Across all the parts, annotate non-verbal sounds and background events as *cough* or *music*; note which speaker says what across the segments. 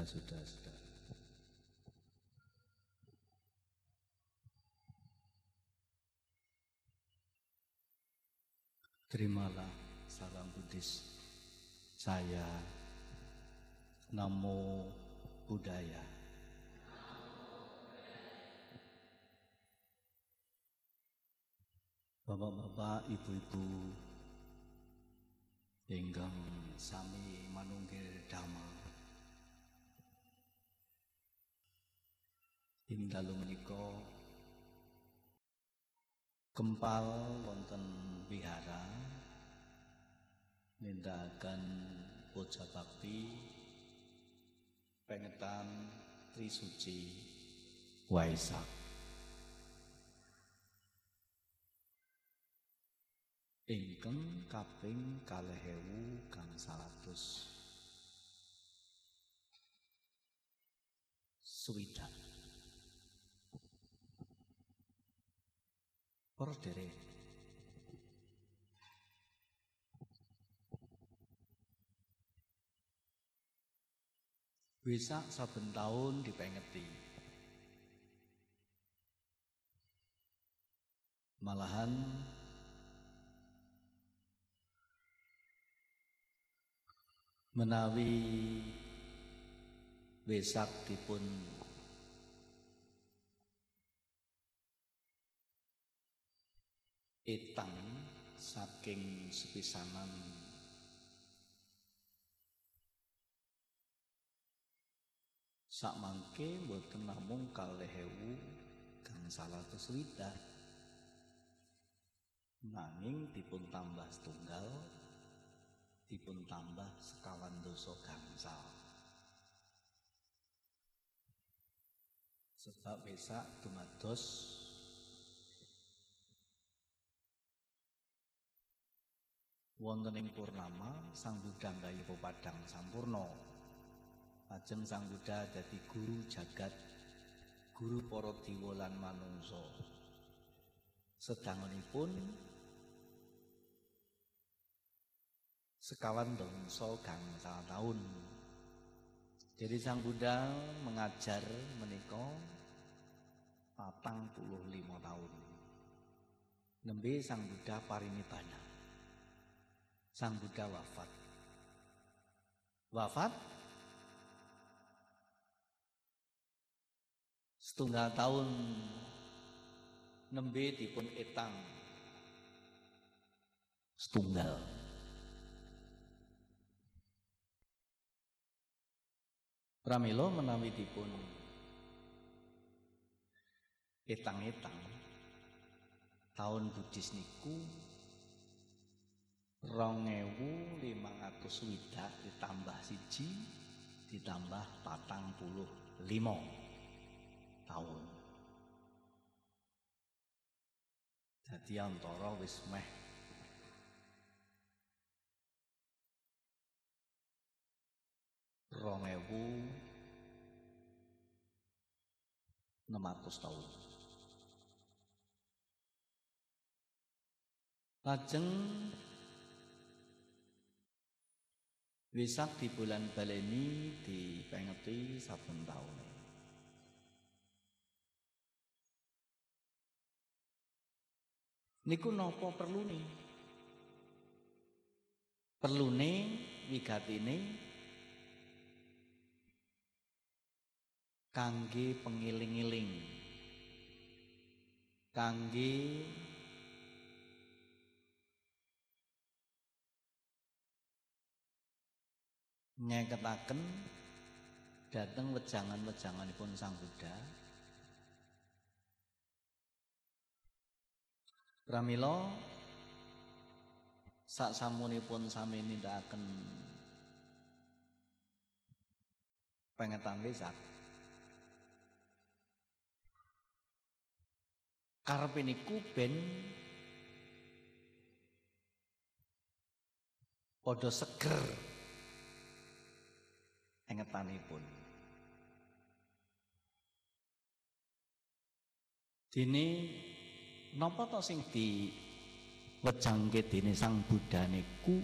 Speaker 1: Saudara-saudara, terimalah salam Buddhis saya Namo Buddhaya. Bapak-bapak, ibu-ibu, ingkang sami manunggil dhamma ing dalu menika kempal wonten wihara nindakaken puja bakti pengetan Trisuci Waisak. Ingkang kaping kalih ewu kang salatus swidak Para derek Wesak saben tahun dipengeti. Malahan menawi Wesak dipun etang saking sepisanan. Sak mangke mboten namung kalih ewu kang salah swida nanging dipun tambah setunggal dipun tambah sekawan dosa gangsal. Sebab besak dumados wonten ing purnama Sang Buddha nggayu padang sampurna. Lajeng Sang Buddha dadi guru jagat, guru para dewa lan manungsa. Sedangunipun sekawan dongso gangsal tahun. Jadi Sang Buddha mengajar menika patang puluh lima tahun. Nembe Sang Buddha parinibbana. Sang Buddha wafat. Wafat? Setunggal tahun nembe dipun etang. Setunggal. Pramila menawi dipun etang-etang tahun Buddhis niku rong ewu limang atus swidak ditambah siji ditambah patang puluh lima tahun. Jadi antara wis meh. rong ewu enam atus tahun. Lajeng Wisak di bulan baleni dipengeti saben taun. Niku napa perlune? Perlune wigatine kangge pengiling-iling. Kangge nyeketaken dateng wejangan-wejanganipun Sang Buddha. Pramila sak samunipun sami nindakaken pengetan wesak karepe niku ben padha seger engetanipun. Dene napa to sing di wejangke dene Sang Buddha niku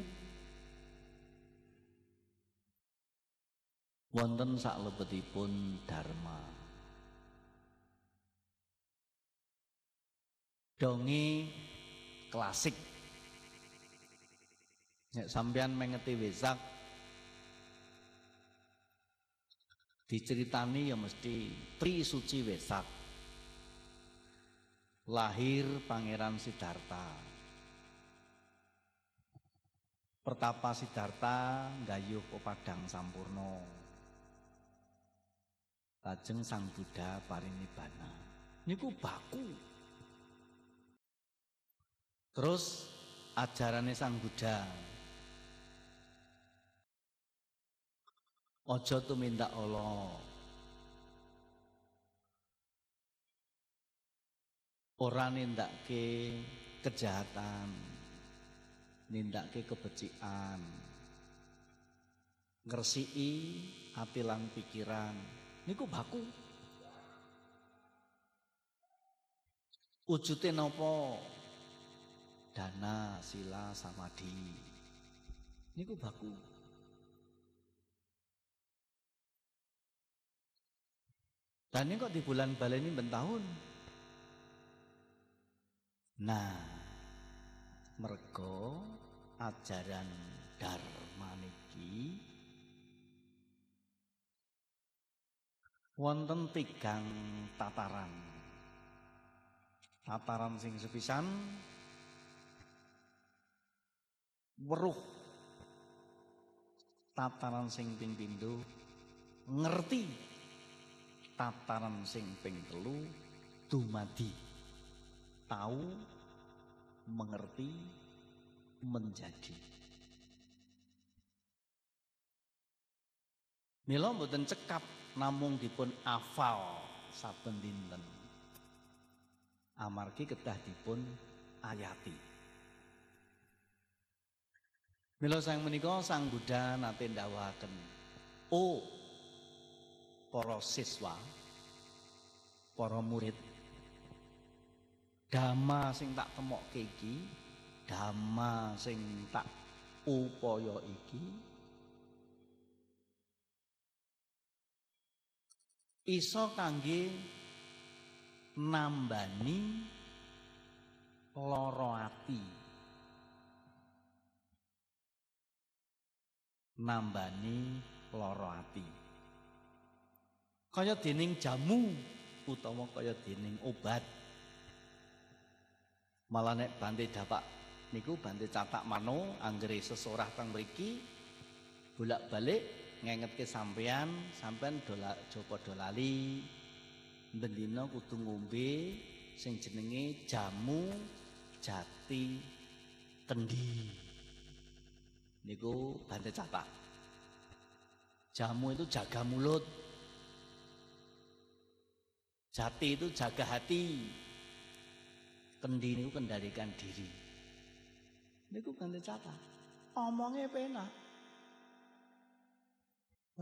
Speaker 1: wonten saklebetipun dharma. Dongi klasik. Nek sampean mengeti wesak diceritani ya mesti Tri Suci Wesak lahir Pangeran Siddhartha Pertapa Siddhartha gayuh pepadang sampurno. Lajeng Sang Buddha parinibbana. Niku baku. Terus ajarannya Sang Buddha. Ojo minta Allah. Orang ke kejahatan, nindake kebecikan ngresiki ati lan pikiran. Niku baku. Wujute napa? Dana sila samadhi. Niku baku dan ini kok di bulan baleni ben tahun? Nah mergo ajaran dharma niki wonten tigang tataran. Tataran sing sepisan weruh tataran sing ping pindho ngerti tataran sing ping telu dumadi tahu mengerti, menjadi. Mila mboten cekap namung dipun afal saben dinten. Amargi kedah dipun ayati. Mila sang menika Sang Buddha nate ndawaken, "Oh, para siswa, para murid, Dhamma sing tak temokke iki, dhamma sing tak upaya iki iso kangge nambani loro ati. Nambani loro ati. Kaya dening jamu utawa kaya dening obat. Malah nek bante dapak niku bante catak mano anggere sesorah teng mriki bolak-balik ngengetke sampean, sampean dola jopo dolali bendina kudu ngombe sing jenenge jamu jati kendi. Niku bante catak. Jamu itu jaga mulut. Jati itu jaga hati kendi niku kendalikan diri. Niku ganti catat. Omongnya penak.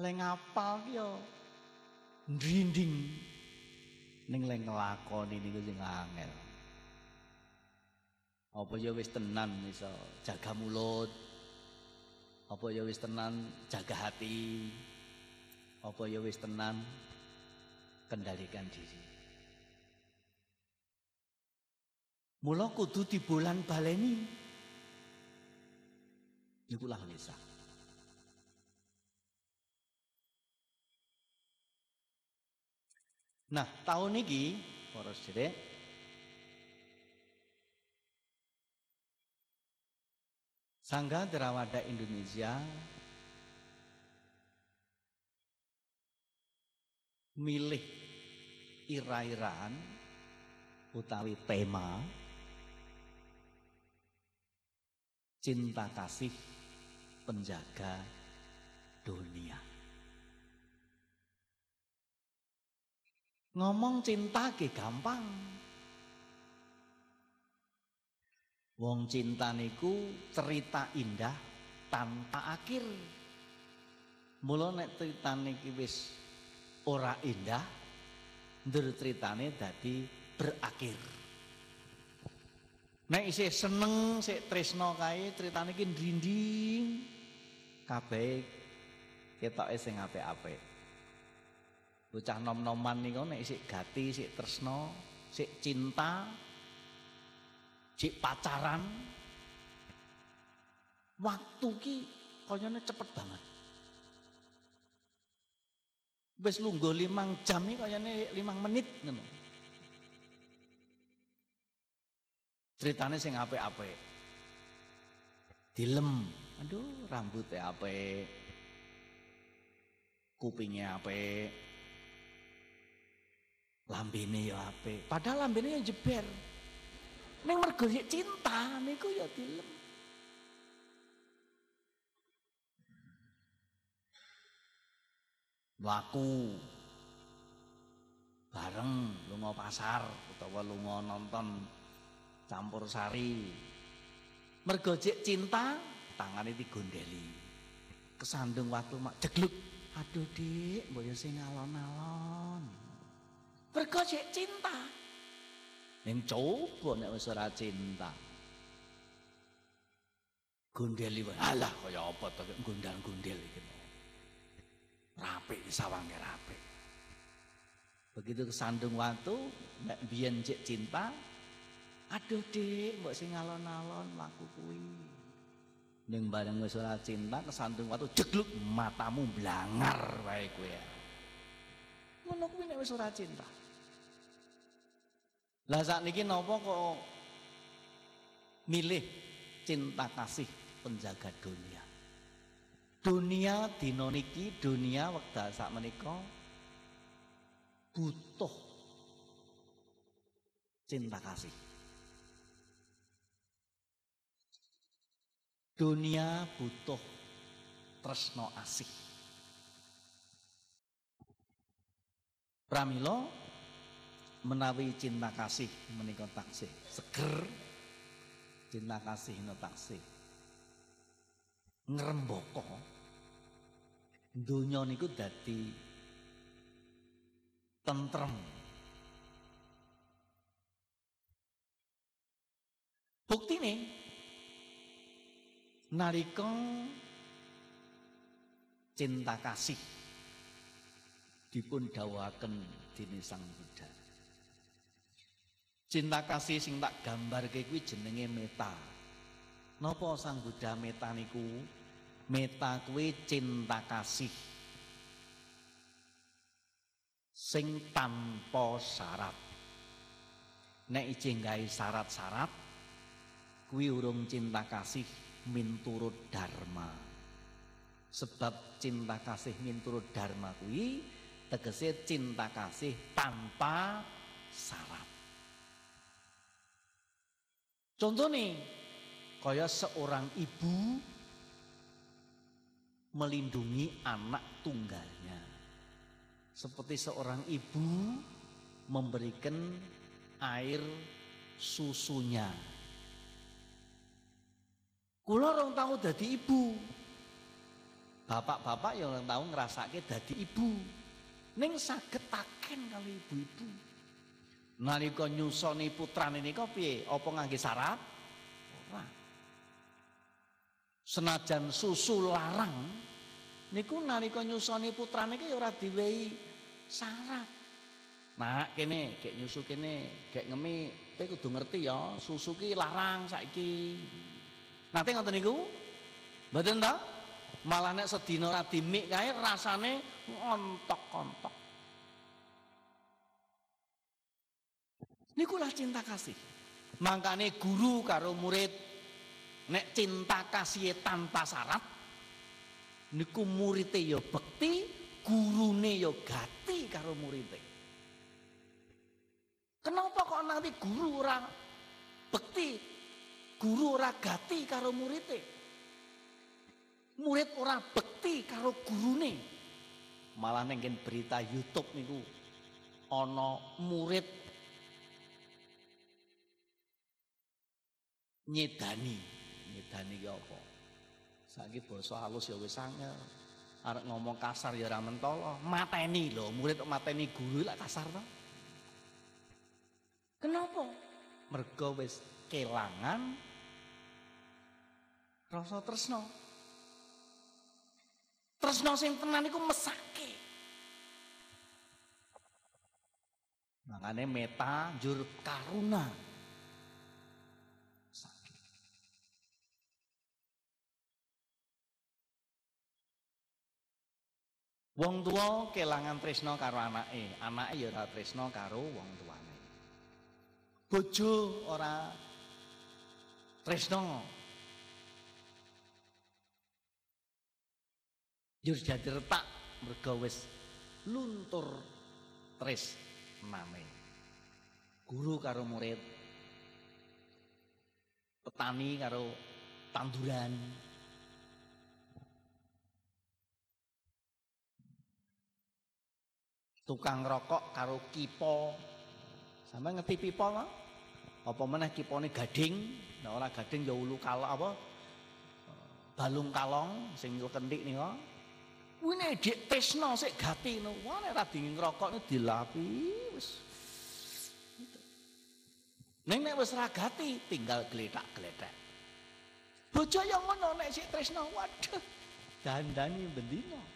Speaker 1: Leng apal ki yo ndrinding ning leng nglakoni niku sing angel. Apa ya wis tenan iso jaga mulut. Apa ya wis tenan jaga hati. Apa ya wis tenan kendalikan diri. Mula kudu di bulan baleni. Ikulah Nisa. Nah, tahun ini para sedherek Sangga Derawada Indonesia milih ira-iraan utawi tema cinta kasih penjaga dunia. Ngomong cinta ke gampang. Wong cinta niku cerita indah tanpa akhir. Mula nek ceritane iki wis ora indah, ndur ceritane dadi berakhir. Nek isih seneng sik tresno kae critane iki ndrinding kabeh ketoke sing apik-apik. Bocah nom-noman niku nek isik gati, isik tresno, isik cinta, isik pacaran. Waktu ki kayane cepet banget. Wis lungguh limang jam iki kayane limang menit ngono. Ceritane sing apik-apik. Dilem, aduh rambutnya apik. Kupingnya apik. Lambene ya apik. Padahal lambene ya jeber. Ning mergo cinta niku ya dilem. Laku bareng lunga pasar utawa lunga nonton campur sari. Mergo cinta tangane digondeli. Kesandung waktu mak jegluk. Aduh dik, mbok ya sing alon-alon. Mergo cinta. Ning coba nek wis ora cinta. Gondeli wae. Alah kaya apa to gondal-gondel iki. Rapik sawange rapik. Begitu kesandung waktu, nek biyen cek cinta, aduh dik, mbok sing alon-alon laku kuwi. Ning bareng wis cinta kesandung waktu jegluk matamu blangar wae kowe. Ngono kuwi nek wis cinta. Lah sakniki napa kok milih cinta kasih penjaga dunia. Dunia dina niki, dunia wekdal sak menika butuh cinta kasih. Dunia butuh tresno asih. Pramila menawi cinta kasih menika taksih seger cinta kasih no taksih ngrembaka donya niku dadi tentrem. Buktine nalika cinta kasih dipun dawuhaken dening Sang Buddha. Cinta kasih sing tak gambarke kuwi jenenge meta. Napa Sang Buddha meta niku? Meta kuwi cinta kasih sing tanpa syarat. Nek ijing gawe syarat-syarat kuwi urung cinta kasih minturut dharma. Sebab cinta kasih minturut dharma kuwi tegese cinta kasih tanpa syarat. Contoh nih, kaya seorang ibu melindungi anak tunggalnya. Seperti seorang ibu memberikan air susunya. Kula orang tahu dadi ibu. Bapak-bapak yang orang tahu ngerasake dadi ibu. Ning saged taken kali ibu-ibu. Nalika nyusoni putrane nika piye? Apa ngangge syarat? Ora senajan susu larang niku nalika nyusoni putrane iki ora diwehi syarat. Nah, kene gek nyusu kene, gek ngemi kowe kudu ngerti ya, susu ki larang saiki. Nanti ngoten niku? Mboten ta? Malah nek sedina ora dimik kae rasane ontok-ontok. Niku lah cinta kasih. Mangkane guru karo murid Nek cinta kasih tanpa syarat niku murite ya bekti, gurune ya gati karo murite. Kenapa kok nanti guru ora bekti, guru ora gati karo murite? Murid ora bekti karo gurune. Malah nengken berita YouTube niku ana murid nyedani nyedani ki apa? Saiki basa halus ya wis angel. Arek ngomong kasar ya ora mentolo, mateni lho, murid kok mateni guru lak kasar to. Kenapa? Mergo wis kelangan rasa tresno. Tresno sing tenan iku mesake. Makanya meta jur karuna. Wong tua kelangan tresno karo anake, anake ya ora tresno karo wong tuane. Bojo ora tresno Jur jadi retak mergo wis luntur tris name. Guru karo murid. Petani karo tanduran. Tukang rokok karo kipo. Sama ngerti pipo lah. Apa meneh kipone gading, nah ora gading ya ulu kalong apa? Balung kalong sing kentik nih Kuwi nek dik tresno sik gati no. Wah nek dingin ngrokok dilapi wis. Neng nek wis ra gati tinggal gletak-gletak. Bojo yang ngono nek sik tresno waduh dandani bendino.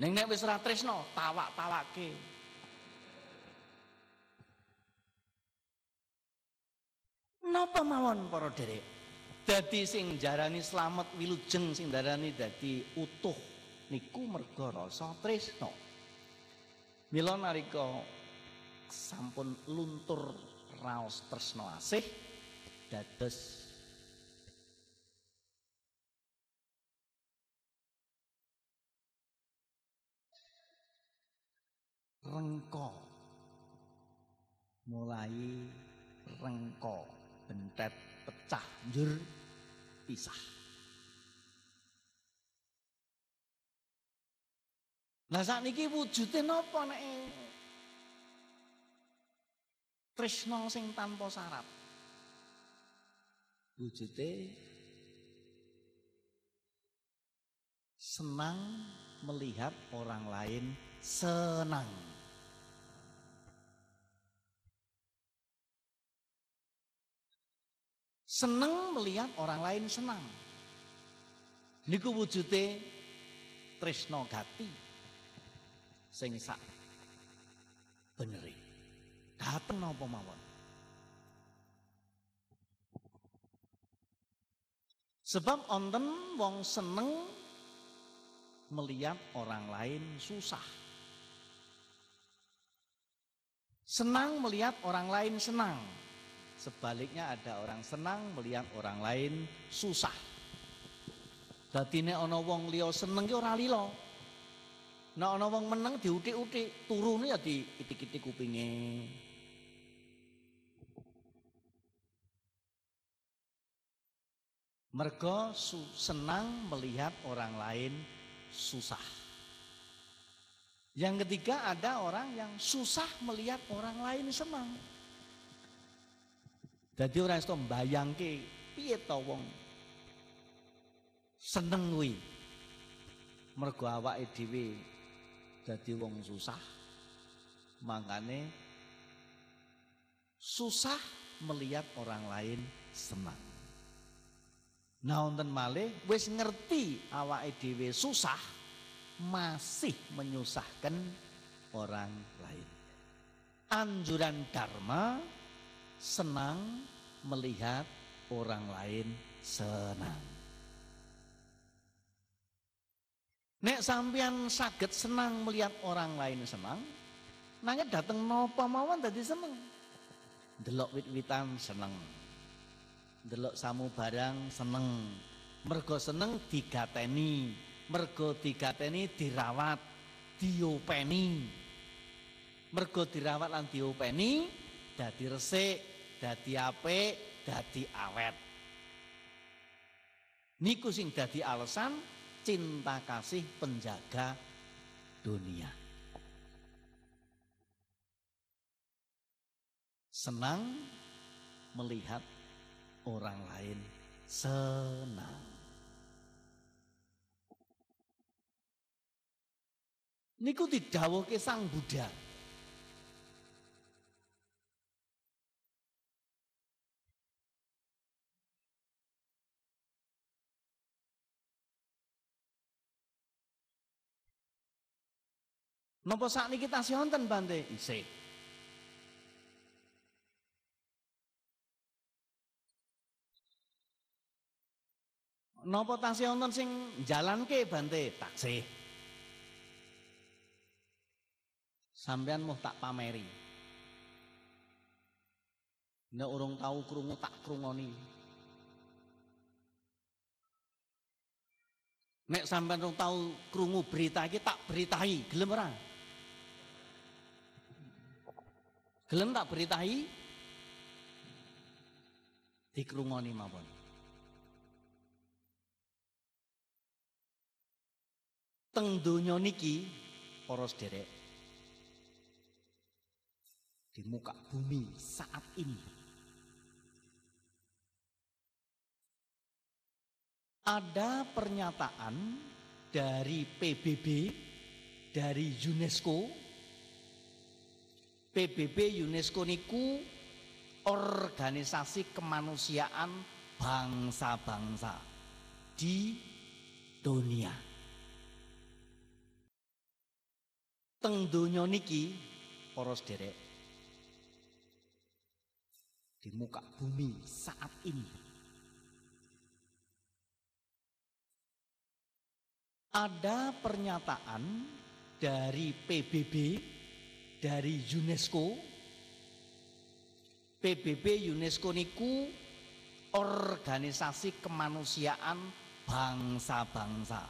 Speaker 1: Neng nek wis ra tresno tawak-tawake. Napa mawon para derek? Dadi sing jarani slamet wilujeng sing darani dadi utuh niku merga rasa tresno. Mila nalika sampun luntur raos tresno asih dados rengko mulai rengko bentet pecah njur pisah Lah sakniki wujude napa nek tresno sing tanpa syarat? Wujude senang melihat orang lain senang. Senang melihat orang lain senang. Niku wujude tresno gati sing sak beneri. Dateng napa mawon. Sebab onten wong seneng melihat orang lain susah. Senang melihat orang lain senang. Sebaliknya ada orang senang melihat orang lain susah. Dadi nek ana wong liya seneng ki ora lila. Nek ana wong meneng diutik-utik, turune ya diitik-itik kupinge. Mergo senang melihat orang lain susah. Yang ketiga ada orang yang susah melihat orang lain senang. Jadi orang itu mbayangke piye to wong seneng kuwi. Mergo awake dhewe jadi wong susah makanya susah melihat orang lain senang nah wonten malih wis ngerti awake dhewe susah masih menyusahkan orang lain anjuran dharma senang melihat orang lain senang Nek sampean sakit senang melihat orang lain senang, nanya dateng nopo mawon tadi seneng. Delok wit-witan seneng. Delok samu barang seneng. Mergo seneng digateni, mergo digateni dirawat, diopeni. Mergo dirawat lan diopeni dadi resik, dadi apik, dadi awet. Niku sing dadi alasan cinta kasih penjaga dunia. Senang melihat orang lain senang. Niku didhawuhke Sang Buddha. Napa sakniki tasih wonten Bante? Isih. Napa tasih wonten sing jalanke Bante? Taksih. Sampean mau tak pameri. Nek urung tahu krungu tak krungoni. Nek sampean urung tahu krungu berita iki tak beritahi, gelem ora? Gelem tak beritahi? Dikrungoni mawon. Teng donya niki para sederek di muka bumi saat ini ada pernyataan dari PBB dari UNESCO PBB UNESCO niku organisasi kemanusiaan bangsa-bangsa di dunia. Teng donya niki para sederek di muka bumi saat ini ada pernyataan dari PBB dari UNESCO PBB UNESCO niku organisasi kemanusiaan bangsa-bangsa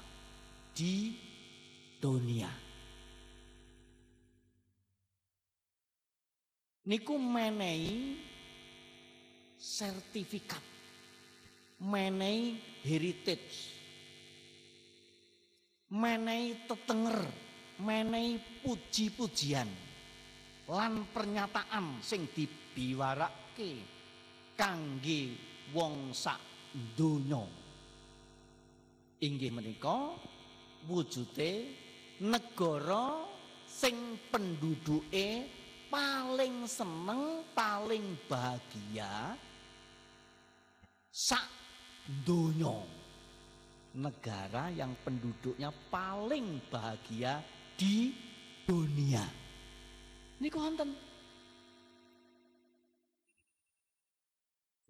Speaker 1: di dunia. Niku menehi sertifikat, menehi heritage, menehi tetenger, menehi puji-pujian lan pernyataan sing dibiwarake kangge wong sak donya. Inggih menika wujude negara sing penduduke paling seneng paling bahagia sak donya. Negara yang penduduknya paling bahagia di dunia niku wonten.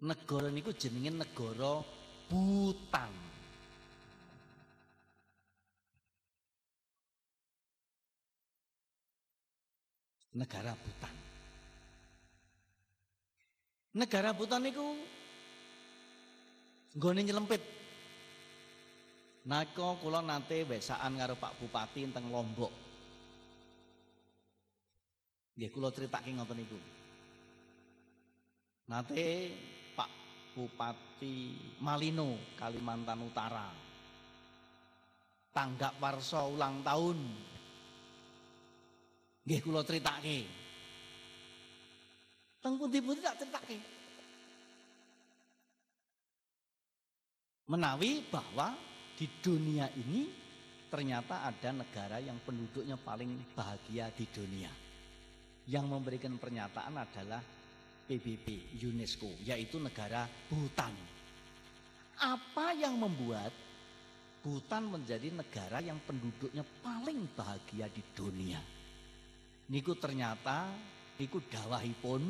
Speaker 1: Negara niku jenenge negara Bhutan. Negara Bhutan. Negara Bhutan niku nggone nyelempit. Nako kula nate wesaan karo Pak Bupati teng Lombok. Nggih kula critake ngoten niku. Nate Pak Bupati Malino, Kalimantan Utara. Tanggap warsa ulang tahun. Nggih kula critake. Teng pundi-pundi tak critake. Menawi bahwa di dunia ini ternyata ada negara yang penduduknya paling bahagia di dunia yang memberikan pernyataan adalah PBB UNESCO yaitu negara Bhutan. Apa yang membuat Bhutan menjadi negara yang penduduknya paling bahagia di dunia? Niku ternyata niku dawahipun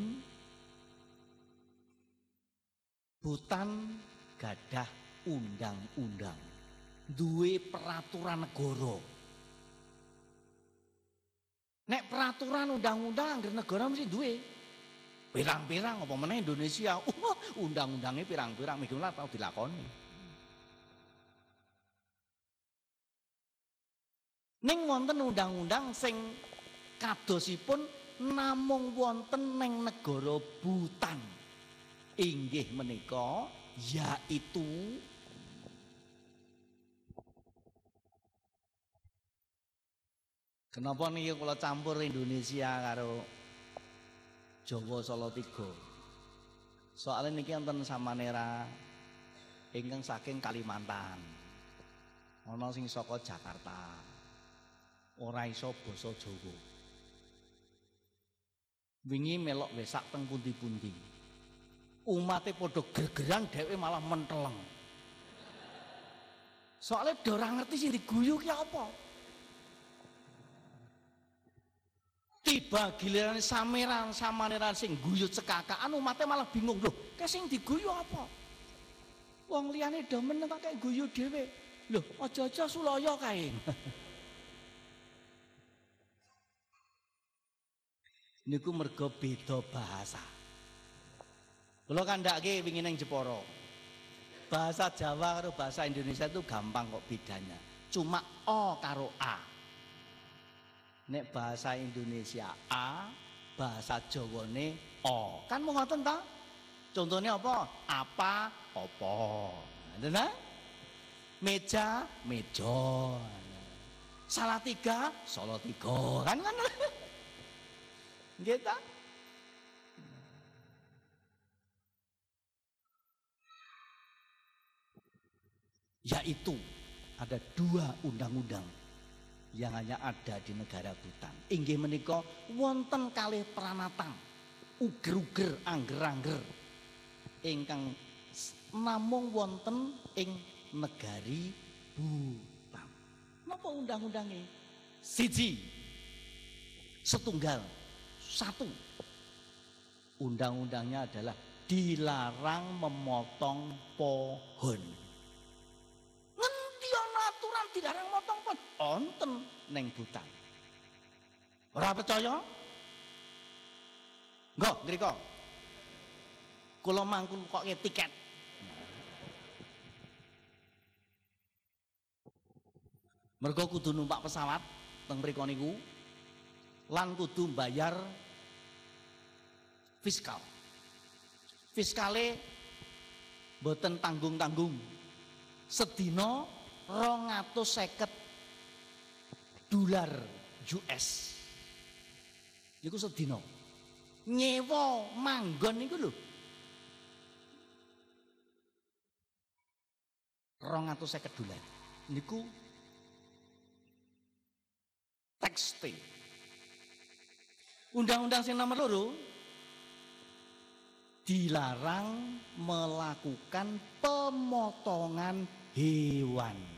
Speaker 1: Bhutan gadah undang-undang duwe peraturan negara Nek peraturan undang-undang anggere negara mesti duwe. Pirang-pirang apa meneh Indonesia, *laughs* uh, undang-undangnya pirang-pirang lah tau dilakoni. Ning wonten undang-undang sing kadosipun namung wonten ning negara Butan. Inggih menika yaitu Kenapa nih kalau campur Indonesia karo Jawa Solo Tigo? Soalnya niki sama Samanera ingkang saking Kalimantan. Ana sing saka Jakarta. Ora iso basa Jawa. Wingi melok wesak teng pundi-pundi. Umate padha gergeran dhewe malah menteleng. Soalnya ora ngerti sing diguyu ki apa. Tiba giliran sameran samaneran sing guyu cekakaan umatnya malah bingung loh. Kayak sing diguyu apa? Wong liyane do meneng kayak guyu dhewe. Loh, aja-aja sulaya kae. *laughs* Niku mergo beda bahasa. Kula kandhake wingi ning Jepara. Bahasa Jawa karo bahasa Indonesia itu gampang kok bedanya. Cuma O karo A. nek bahasa Indonesia A, bahasa Jawane O. Kan mau ngoten ta? Contohnya apa? Apa? Apa. Nah, meja, meja. Salah tiga, salah tiga. Kan kan? Gitu. Yaitu ada dua undang-undang yang hanya ada di negara Butan. Inggih menika wonten kalih pranatan uger-uger angger-angger ingkang namung wonten ing negari Butan. Napa undang-undange? Siji. Setunggal. Satu. Undang-undangnya adalah dilarang memotong pohon. Dilarang memotong pohon? Onten neng Butan. Ora percaya? Enggak, ngriko. Kula mangkul kok tiket. Mergo kudu numpak pesawat teng mriku niku lan kudu bayar fiskal. Fiskale boten tanggung-tanggung. Sedina 250 dolar US. Niku sedina. Nyewa manggon niku lho. 250 dolar. Niku tekstil. Undang-undang sing nomor loro dilarang melakukan pemotongan hewan.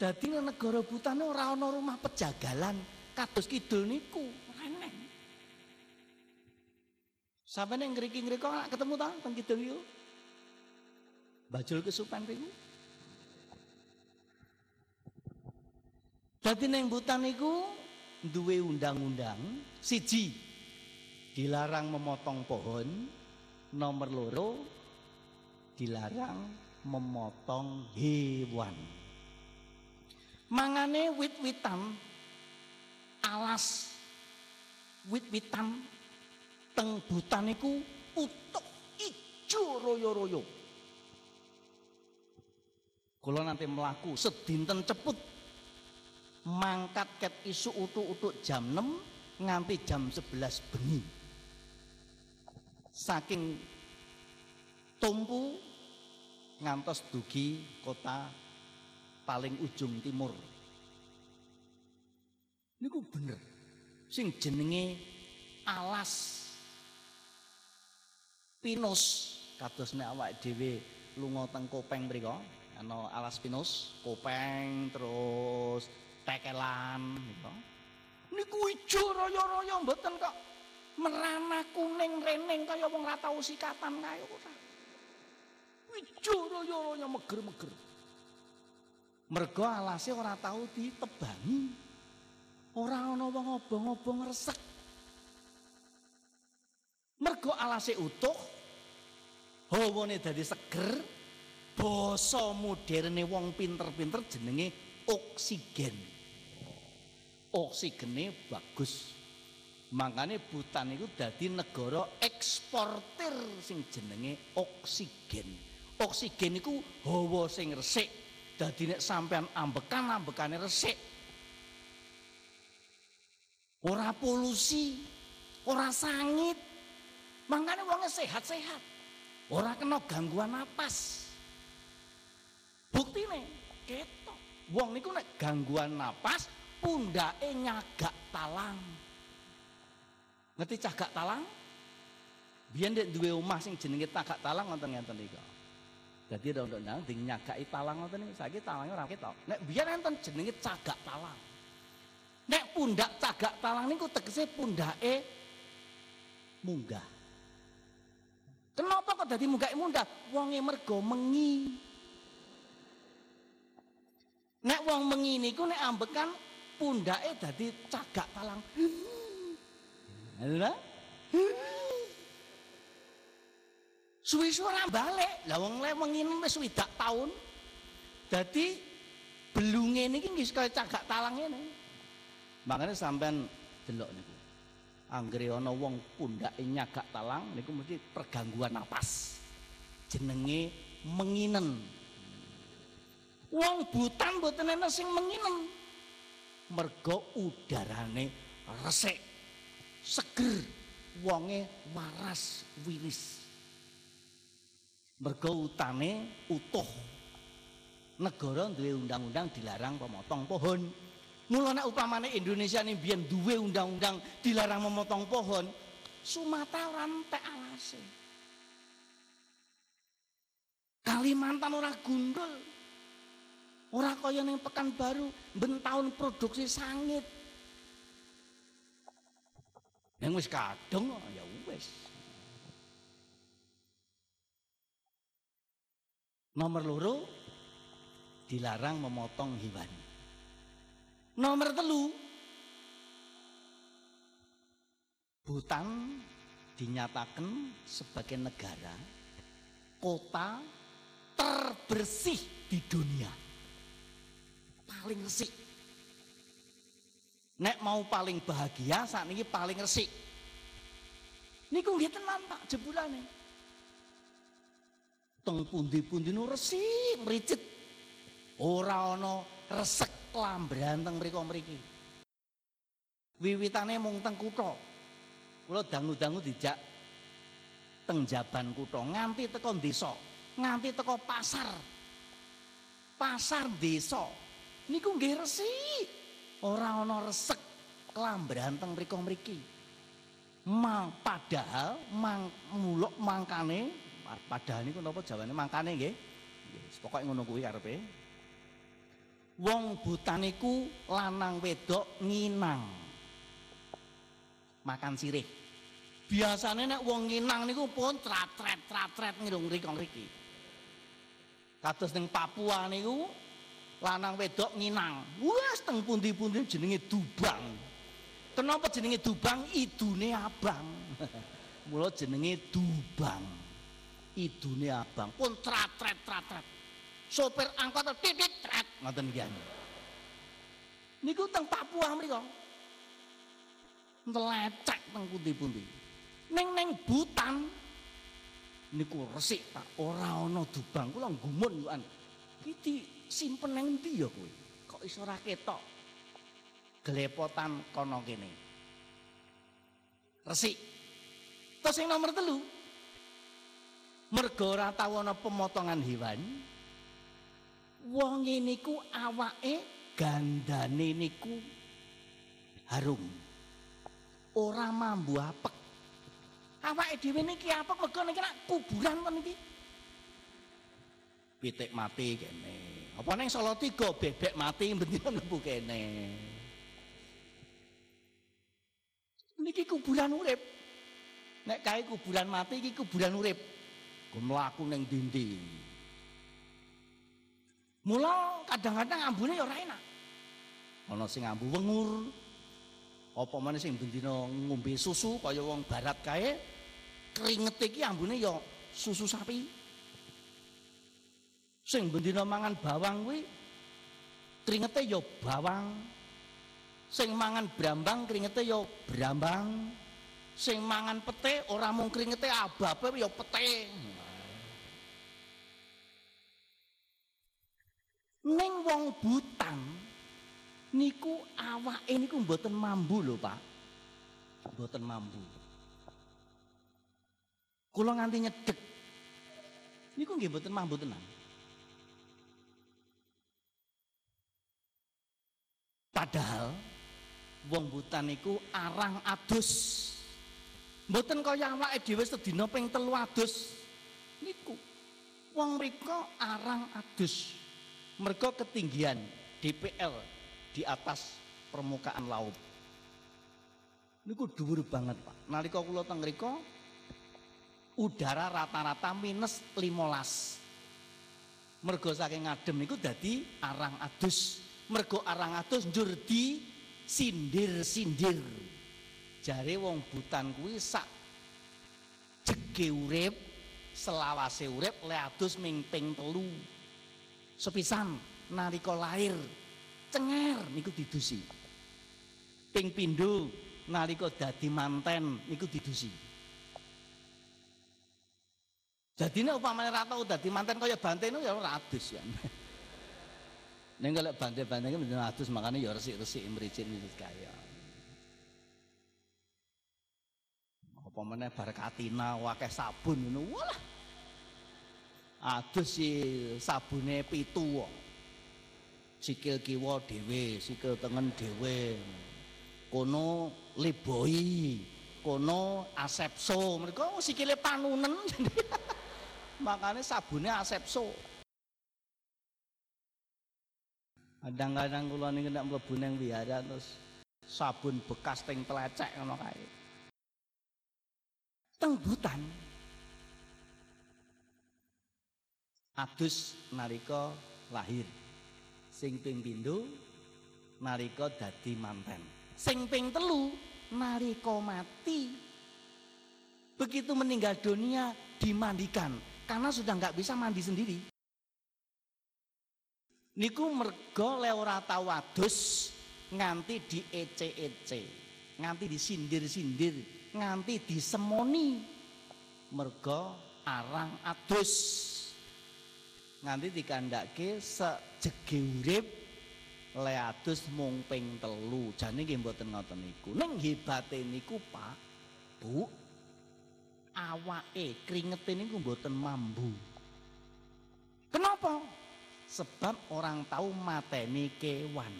Speaker 1: Dadi negara butane ora ana rumah pejagalan kados kidul niku, reneng. Sampai neng ngriki-ngriko ketemu ta teng kidul yo. Bajul kesupen riku. Dadi neng butan niku duwe undang-undang siji dilarang memotong pohon, nomor loro dilarang memotong hewan. Mangane wit-witan alas wit-witan teng butan niku utuh ijo royo-royo. Kula nanti melaku sedinten ceput mangkat ket isu utuk-utuk jam 6 nganti jam 11 bengi. Saking tumpu ngantos dugi kota paling ujung timur. Niku bener. Sing jenenge alas pinus kados nek awake dhewe lunga teng Kopeng mriku ana alas pinus, Kopeng terus tekelan niku. Niku ijo raya-raya mboten kok merana kuning reneng kaya wong ra tau sikatan kaya ora. Ijo raya-raya meger-meger. Mergo alase ora tau ditebangi. Ora ana wong obong-obong resek. Mergo alase utuh, hawane dadi seger, basa moderne wong pinter-pinter jenenge oksigen. Oksigene bagus. Makanya Butan itu dadi negara eksportir sing jenenge oksigen. Oksigen itu hawa sing resik. Dadi nek sampean ambekan ambekane resik. Ora polusi, ora sangit. Makanya wongnya sehat-sehat. Ora kena gangguan napas. Buktine ketok. Wong niku nek gangguan napas pundake nyagak talang. Ngerti cagak talang? Biyen ndek duwe omah sing jenenge tagak talang ngoten ngenten niku. Dadi ada undang ding nyagaki talang ngoten niku. Saiki talange ora ketok. Nek biyen enten jenenge cagak talang. Nek pundak cagak talang niku tegese pundake munggah. Kenapa kok dadi munggah munggah? Wonge mergo mengi. Nek wong mengi niku nek ambekan pundake dadi cagak talang. Lha? *laughs* Suwi-suwi ora balik. Lah wong le mengi wis swidak taun. Dadi belunge niki nggih kaya cagak talang ngene. Makanya sampean delok niku. Anggere ana wong pundake nyagak talang niku mesti pergangguan napas. Jenenge menginen. Wong butan mboten ana sing menginen. Mergo udarane resik. Seger. Wonge waras wilis. Mergo utane utuh. Negara duwe undang-undang dilarang pemotong pohon. Mula nek upamane Indonesia ini biyen duwe undang-undang dilarang memotong pohon, Sumatera ora entek alase. Kalimantan ora gundul. Ora kaya ning Pekanbaru ben taun produksi sangit. Yang wis kadung ya wis. Nomor loro dilarang memotong hewan. Nomor telu Butan dinyatakan sebagai negara kota terbersih di dunia. Paling resik. Nek mau paling bahagia saat ini paling resik. Niku nggih tenan Pak jebulane. Teng pundi-pundi nu resik, mricit. Ora ana resek klambran teng mriku mriki. Wiwitane mung teng kutha. Kula dangu-dangu dijak teng jaban kutha nganti teko desa, nganti teko pasar. Pasar desa niku nggih resik. Ora ana resek klambran teng mriku mriki. Mang padahal mang muluk mangkane padahal niku napa jawane? Mangkane nggih. Pokoke ngono kuwi karepe. wong butaniku lanang wedok nginang. Makan sirih. Biasanya nek wong nginang niku pun tratret tratret ngirung rikong riki. Kados ning Papua niku lanang wedok nginang. Wes teng pundi-pundi jenenge dubang. Kenapa jenenge dubang? Idune abang. *laughs* Mula jenenge dubang idune abang pun tratret tratret sopir angkot titit tret ngoten iki niku teng Papua mriku. Ntelecek teng pundi-pundi. Ning ning butan. Niku resik Pak. Ora ana dubang. Kula gumun kan iki simpen nang endi ya kowe? Kok iso ora ketok? Gelepotan kono kene. Resik. Terus yang nomor telu mergo ora tau ana pemotongan hewan wong niku awake gandane niku harum. Ora mambu apek. Awake dhewe niki apek mergo niki kuburan to niki pitik mati kene. Apa ning Solo tiga bebek mati *laughs* bendina mlebu kene. Niki kuburan urip. Nek kae kuburan mati iki kuburan urip mlaku ning dinding Mula kadang-kadang ambune ya ora enak. Ana sing ambu wengur. Apa meneh sing bendina ngombe susu kaya wong barat kae keringet iki ambune ya susu sapi. Sing bendina mangan bawang kuwi keringete ya bawang. Sing mangan brambang keringete ya brambang. Sing mangan pete ora mung keringete ababe ya pete. Ning wong butan niku awake niku mboten mambu lho, Pak. Mboten mambu. Kula nganti nyedek. Niku nggih mboten mambu tenan. Padahal wong butan niku arang adus. Mboten kaya awake dhewe sedina ping telu adus. Niku wong mriko arang adus. mereka ketinggian DPL di atas permukaan laut. niku dhuwur banget, Pak. Nalika kula teng mriku udara rata-rata minus 15. Mergo saking ngadem niku dadi arang adus. Mergo arang adus njur di sindir-sindir. Jare wong butan kuwi sak jege urip, selawase urip le adus telu. Sepisan nalika lahir cenger niku didusi. Ping pindho nalika dadi manten niku didusi. Jadi ini upamanya rata udah di manten kaya banteng itu ya ratus ya. *laughs* Neng kalau banteng-banteng itu ratus makanya ya resik-resik mericin itu kaya. Apa mana bar katina wakai sabun itu walah. Adus si sabune pitu Sikil kiwa dhewe, sikil tengen dhewe. Kono liboi, kono asepso. Mereka sikile panunen. *laughs* makanya sabunnya asepso kadang-kadang kula niku nek mlebu wihara terus sabun bekas teng telecek ngono kae tengbutan adus nalika lahir. Sing ping pindho nalika dadi manten sing ping telu nalika mati. Begitu meninggal dunia dimandikan. Karena sudah nggak bisa mandi sendiri. Niku mergo le ora tau wadus nganti di ece-ece, nganti disindir-sindir, nganti disemoni. Mergo arang adus. Nganti dikandake sejege urip le adus mung ping telu. Jane nggih mboten ngoten niku. Ning hebate niku Pak, Bu, awake kringete niku mboten mambu. Kenapa? Sebab orang tahu mateni kewan.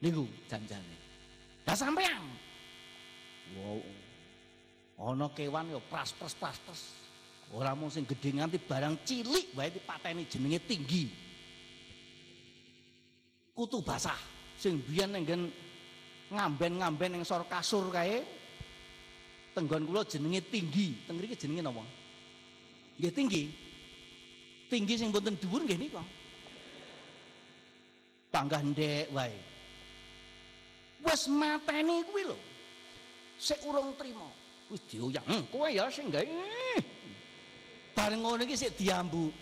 Speaker 1: Niku janjane. Lah sampean. Wow. Ana kewan yo pras pras pras pras. Ora mung sing gedhe nganti barang cilik wae dipateni jenenge tinggi. Kutu basah sing biyen nggen ngamben-ngamben ning sor kasur kae tenggon kula jenenge tinggi. Teng mriki jenenge napa? Nggih tinggi. Tinggi sing boten dhuwur nggih nika. Panggah ndek wae. Wes mateni kuwi lho. Sik urung trima. Wis dioyang, hm, kowe ya sing gawe. Bareng ngono iki sik diambu.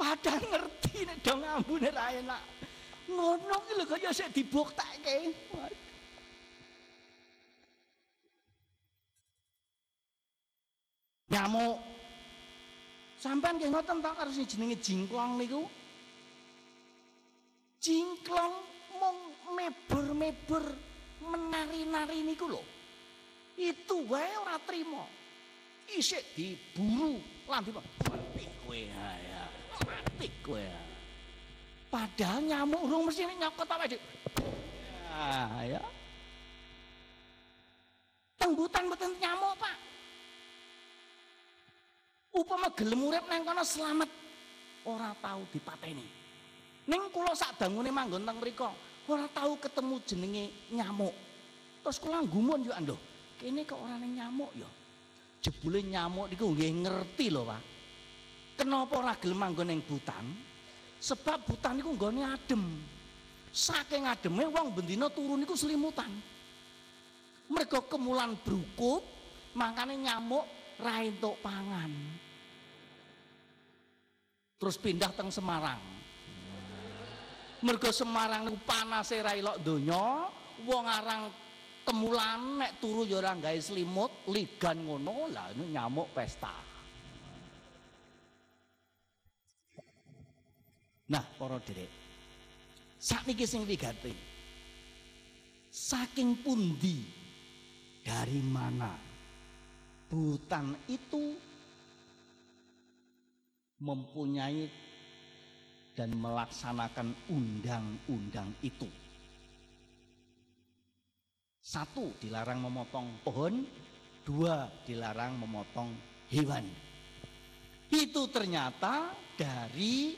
Speaker 1: Padahal ngerti nek do ngambune ra enak. Ngono ki lho kaya sik dibuktekke. nyamuk sampean nggih ngoten ta karo sing jenenge jingklong niku jingklong mung mebur-mebur menari-nari niku lho. Itu wae ora trima. Isik diburu. Lan mati kowe ya. Mati kowe padahal nyamuk urung mesti nyokot apa dik ya ya. Mboten nyamuk pak. Upama gelem urip nang kono selamat. Ora tahu dipateni. Ning kula sak bangune manggon teng mriku ora tahu ketemu jenenge nyamuk. Terus kula gumun yo ando. Kene kok ora nyamuk ya. Jebule nyamuk niku nggih ngerti lho, Pak. Kenapa ora gelem manggon ning butan? Sebab butan niku nggone adem. Saking ademe wong bendina turu niku selimutan. Mergo kemulan brukut, makane nyamuk ra entuk pangan. Terus pindah teng Semarang. Mergo Semarang niku panase ra donya, wong arang kemulan nek turu ya ora gawe ligan ngono, lah nyamuk pesta. Nah, para derek. Sakniki sing wigati. Saking pundi dari mana Butan itu mempunyai dan melaksanakan undang-undang itu. Satu, dilarang memotong pohon. Dua, dilarang memotong hewan. Itu ternyata dari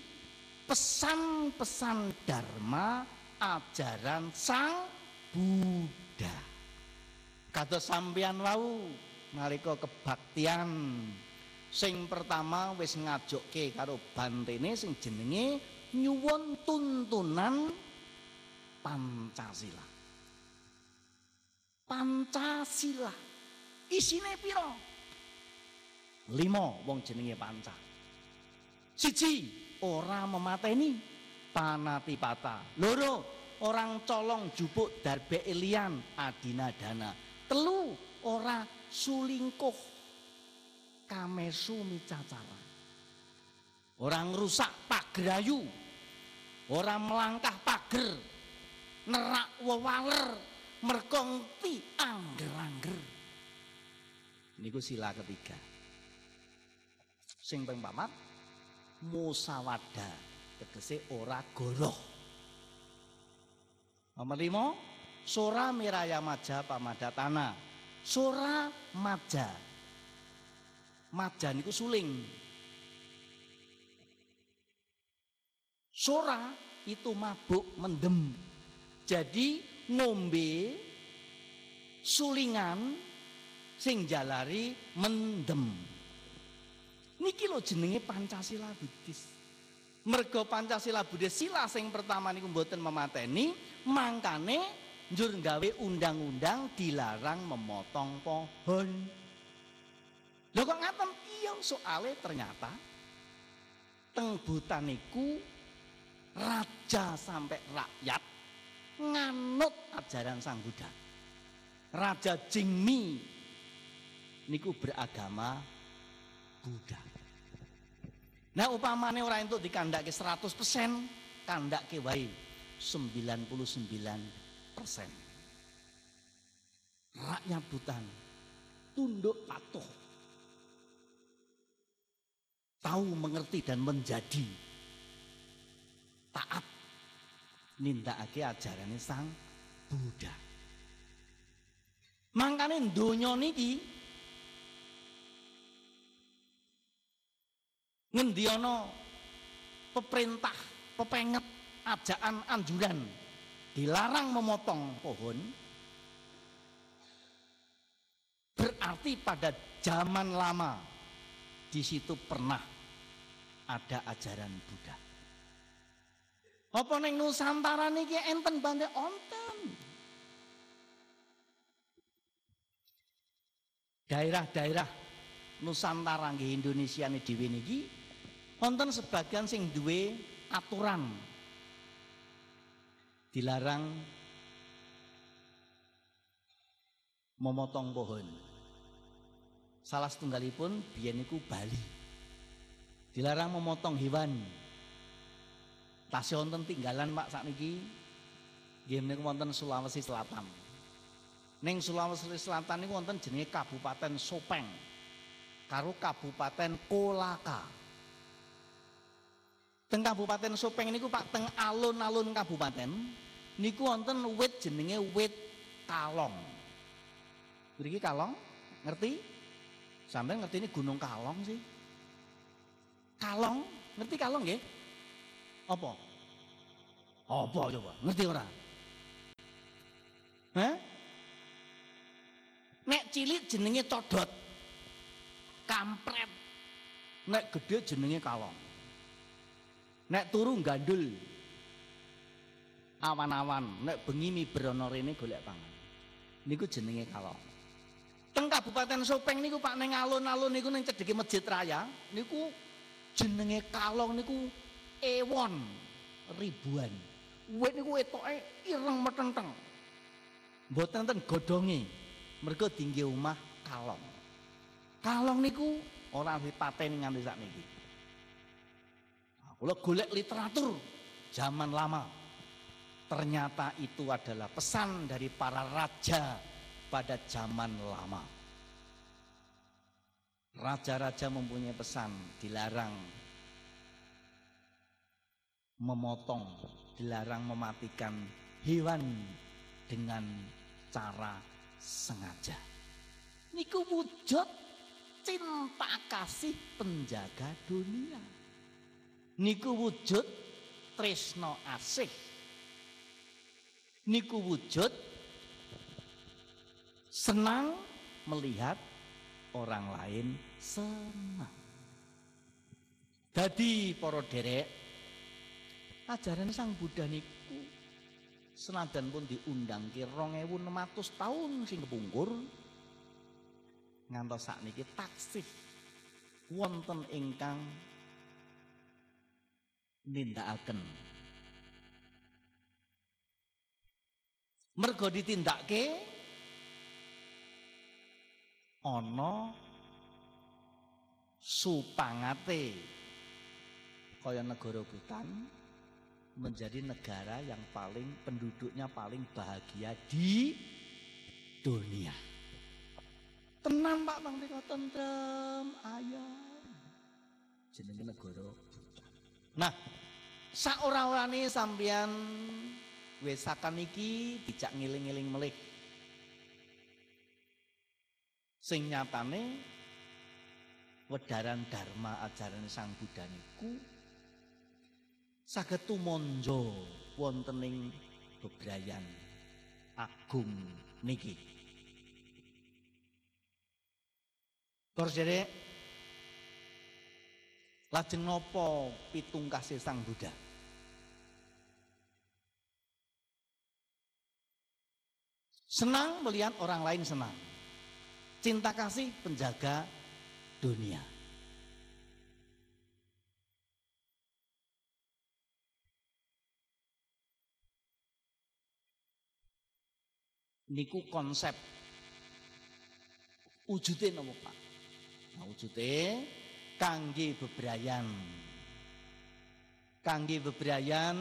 Speaker 1: pesan-pesan Dharma ajaran Sang Buddha. Kados sampeyan wau nalika kebaktian sing pertama wis ngajokke karo bantene sing jenenge nyuwun tuntunan Pancasila. Pancasila. Isine piro? Lima wong jenenge panca. Siji, ora memateni panatipata. Loro, orang colong jupuk darbe elian adina dana. Telu, ora sulingkuh kamesu micacara. Orang rusak pagrayu. Orang melangkah pager. Nerak wewaler. Merkongti angger-angger. Niku sila ketiga. Sing ping papat musawada tegese ora goroh. Nomor lima, sora miraya maja pamadatana. Sora maja. Maja niku suling. Sora itu mabuk mendem. Jadi ngombe sulingan sing jalari mendem. Niki lho jenenge Pancasila Buddhis. Mergo Pancasila Buddhis sila sing pertama niku mboten memateni, mangkane njur gawe undang-undang dilarang memotong pohon. Lho kok ngaten? Iya soale ternyata teng Butan niku raja sampai rakyat nganut ajaran Sang Buddha. Raja Jingmi niku beragama Buddha. Nah upamane ora entuk dikandake 100%, kandake wae 99%. Rakyat Butan tunduk patuh. Tahu mengerti dan menjadi taat nindakake ajarane Sang Buddha. Mangkane donya niki ngendi ana peperintah, pepenget, ajaan, anjuran dilarang memotong pohon berarti pada zaman lama di situ pernah ada ajaran Buddha. Apa neng Nusantara niki enten bande onten. Daerah-daerah Nusantara nggih Indonesia nih dhewe niki wonten sebagian sing duwe aturan dilarang memotong pohon. Salah setunggalipun biyen niku Bali. Dilarang memotong hewan. Wonten tinggalan Pak sakniki nggih niku wonten Sulawesi Selatan. Ning Sulawesi Selatan niku wonten jenenge Kabupaten Sopeng karo Kabupaten Kolaka. Teng Kabupaten Sopeng niku Pak teng alun-alun kabupaten niku wonten wit jenenge wit kalong. Mriki kalong, ngerti? Sampai ngerti ini Gunung Kalong sih. Kalong, ngerti kalong nggih? Apa? Apa coba? Ngerti ora? Hah? Nek cilik jenenge codot. Kampret. Nek gede jenenge kalong. Nek turu gandul. Awan-awan, nek bengi miberono rene golek pangan. Niku jenenge kalong. Teng Kabupaten Sopeng niku Pak ning alun-alun niku ning cedheke Masjid Raya niku jenenge kalong niku ewon ribuan. Wit niku etoke ireng metenteng. Mboten ten godhonge. Mergo tinggi omah kalong. Kalong niku ora dipateni nganti sakniki. Nah, Kula golek literatur zaman lama. Ternyata itu adalah pesan dari para raja pada zaman lama. Raja-raja mempunyai pesan dilarang memotong, dilarang mematikan hewan dengan cara sengaja. Niku wujud cinta kasih penjaga dunia. Niku wujud tresno asih. Niku wujud senang melihat orang lain senang. Jadi para derek ajaran Sang Buddha niku senajan pun diundang ki 2600 tahun sing kepungkur ngantos sakniki taksih wonten ingkang nindakaken mergo ditindakke ana supangate kaya negara Butan menjadi negara yang paling penduduknya paling bahagia di dunia. Tenang Pak Bang Riko tentrem ayam. Jenenge negara Butan. Nah, saora-orane sampeyan wesakan iki dijak ngiling-ngiling melik. Sing nyatane wedaran dharma ajaran Sang Buddha niku saged tumonjo wontening bebrayan agung niki. Terus jadi lajeng nopo pitung kasih Sang Buddha. Senang melihat orang lain senang. Cinta kasih penjaga dunia. Niku konsep wujudnya nopo Pak? Nah, wujudnya kangge bebrayan. Kangge bebrayan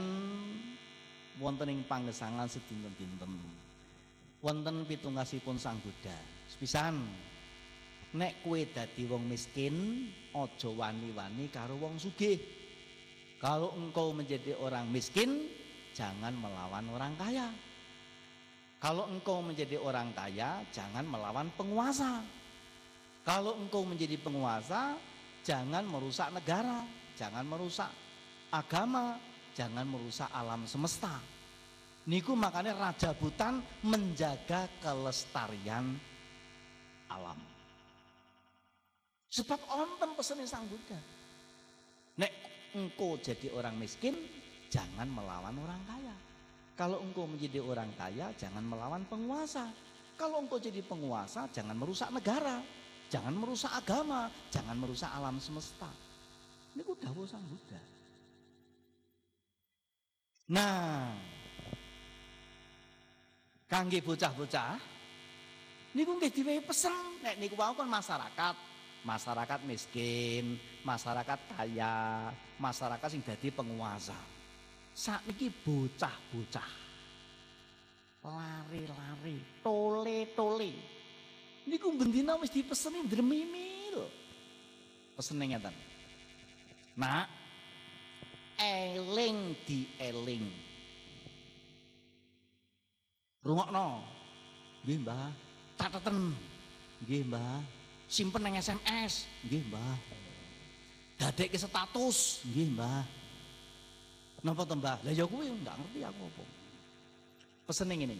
Speaker 1: wonten ing panggesangan sedinten-dinten. Wonten pitungkasipun Sang Buddha. Sepisan nek kue dadi wong miskin, ojo wani-wani karo wong sugih. Kalau engkau menjadi orang miskin, jangan melawan orang kaya. Kalau engkau menjadi orang kaya, jangan melawan penguasa. Kalau engkau menjadi penguasa, jangan merusak negara, jangan merusak agama, jangan merusak alam semesta. Niku makanya Raja Butan menjaga kelestarian alam. Sebab onten pesenin Sang Buddha. Nek engkau jadi orang miskin, jangan melawan orang kaya. Kalau engkau menjadi orang kaya, jangan melawan penguasa. Kalau engkau jadi penguasa, jangan merusak negara, jangan merusak agama, jangan merusak alam semesta. Ini udah Sang Buddha. Nah, kangge bocah-bocah, niku nggih diwehi pesen nek niku wau kan masyarakat, masyarakat miskin, masyarakat kaya, masyarakat sing dadi penguasa. Sakniki bocah-bocah. Lari-lari, tole-tole. Niku bendina wis dipeseni dremimil. Pesene ngeten. Nak, eling di eling. Rungokno. Nggih, Mbah. Cateten. Nggih, Mbah. Simpen nang SMS. Nggih, Mbah. Dadekke status. Nggih, Mbah. Napa to, Mbah? Lah ya kuwi enggak ngerti aku apa. Pesene ngene.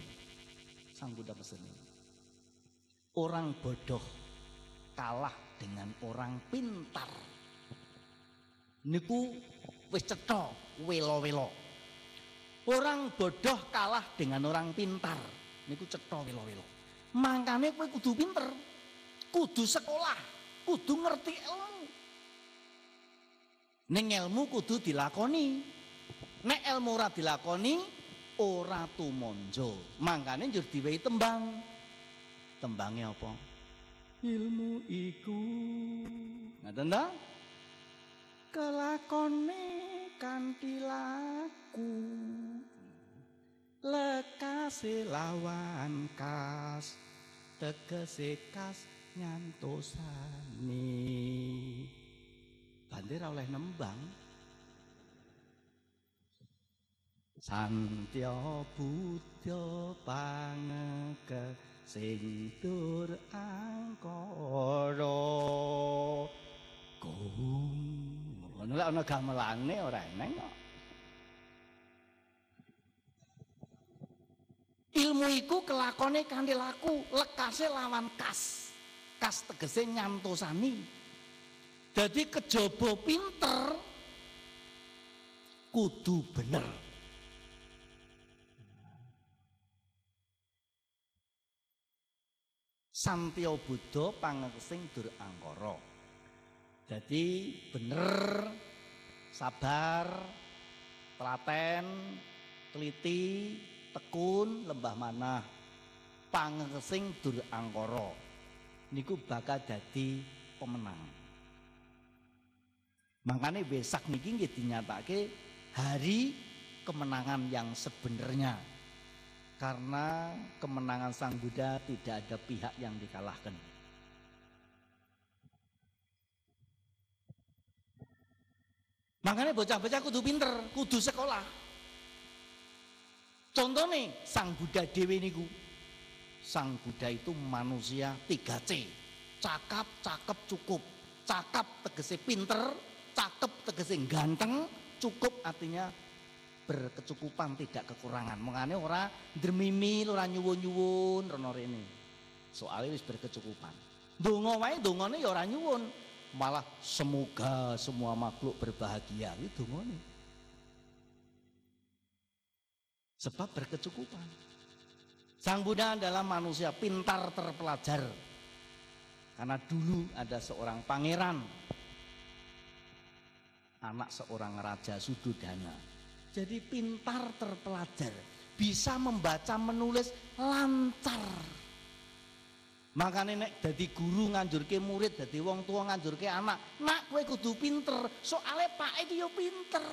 Speaker 1: Sang Buddha pesene. Orang bodoh kalah dengan orang pintar. Niku wis cetha welo-welo. Orang bodoh kalah dengan orang pintar. Niku cetha welo-welo. Mangkane kowe kudu pinter. Kudu sekolah, kudu ngerti ilmu. Ning ilmu kudu dilakoni. Nek ilmu ora dilakoni ora tumonjo. Mangkane njur diwehi tembang. Tembange apa? Ilmu iku. Ngaten ta? Kelakone kanthi laku. Lekase lawan kas. Tegese kas nyantosane. Bandir oleh nembang. Santya Buddha pangeke sing dur angkara kum ngono lek ana gamelane ora eneng kok ilmu iku kelakone kanthi laku lekase lawan kas. Kas tegese nyantosani. Jadi kejaba pinter kudu bener. Santya Buddha pangeksing dur angkara. Jadi bener sabar telaten teliti tekun lembah mana pangeksing dur angkara. Niku bakal dadi pemenang. Makanya besak niki nggih dinyatake hari kemenangan yang sebenarnya karena kemenangan Sang Buddha tidak ada pihak yang dikalahkan. Makanya bocah-bocah kudu pinter, kudu sekolah. Contoh nih, Sang Buddha Dewi niku. Sang Buddha itu manusia 3C. Cakap, cakep, cukup. Cakap tegese pinter, cakep tegese ganteng, cukup artinya berkecukupan tidak kekurangan mengane ora dermimil ora nyuwun-nyuwun rono rene soalnya wis berkecukupan donga wae dongane ya ora nyuwun malah semoga semua makhluk berbahagia itu dongane sebab berkecukupan. Sang Buddha adalah manusia pintar terpelajar. Karena dulu ada seorang pangeran. Anak seorang raja Sudodana jadi pintar terpelajar, bisa membaca menulis lancar. Makanya nek jadi guru nganjurke murid, jadi wong tua nganjurke anak, nak kue kudu pinter, soalnya pak itu yo pinter.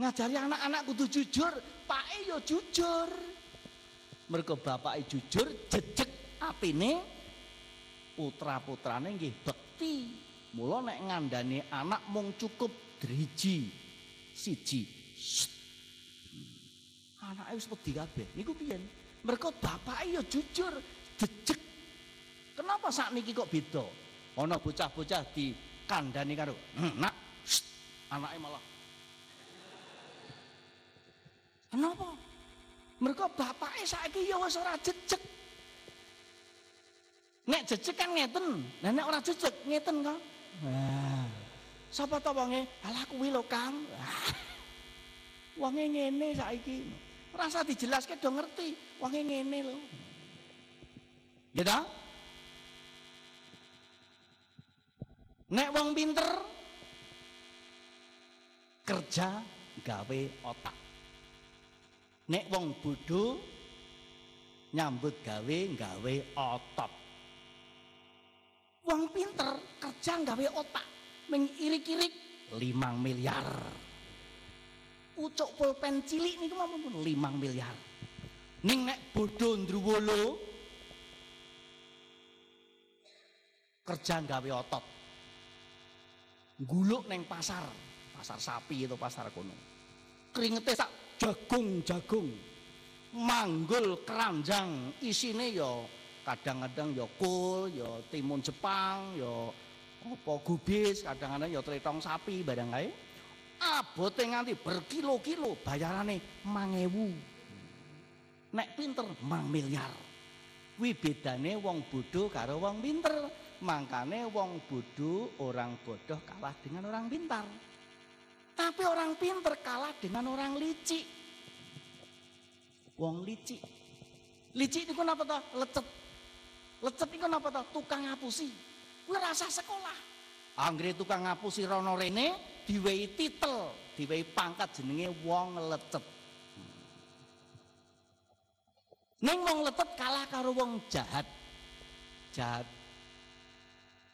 Speaker 1: Ngajari anak-anak kudu jujur, pak yo jujur. Bapak jujur, jejek apine? Putra-putrane nggih bekti. Mula nek ngandani anak mung cukup driji siji anake wis wedi kabeh. Niku piye mereka bapak ya jujur jejeg. Kenapa saat niki kok beda? Ana bocah-bocah di kandani karo nak anaknya malah kenapa mereka bapaknya saiki ya wis ora jejeg nek jejeg kan ngeten nek ora jejeg ngeten kan nah Sapa to wonge? Alah kuwi lho Kang. *laughs* Wonge ngene saiki. Rasa dijelaske do ngerti. Wonge ngene lho. Gitu? Nek wong pinter kerja gawe otak. Nek wong bodoh nyambut gawe gawe otot. Wong pinter kerja gawe otak mengirik-irik limang miliar. Ucuk pulpen cilik niku pun limang miliar. Ning nek bodoh ndruwolo kerja gawe otot. Guluk neng pasar, pasar sapi itu pasar kono. Keringetnya sak jagung-jagung. Manggul keranjang isine yo kadang-kadang yo kul, yo timun Jepang, yo apa gubis kadang-kadang ya tretong sapi barang kae abote nganti berkilo-kilo bayarane 1000 nek pinter mang miliar kuwi bedane wong bodoh karo wong pinter mangkane wong bodoh orang bodoh kalah dengan orang pintar tapi orang pinter kalah dengan orang licik wong licik licik itu kenapa toh lecet lecet itu kenapa toh tukang ngapusi Kuwi rasa sekolah. Anggere tukang ngapusi rono rene diwehi titel, diwehi pangkat jenenge wong lecet. Ning wong lecet kalah karo wong jahat. Jahat.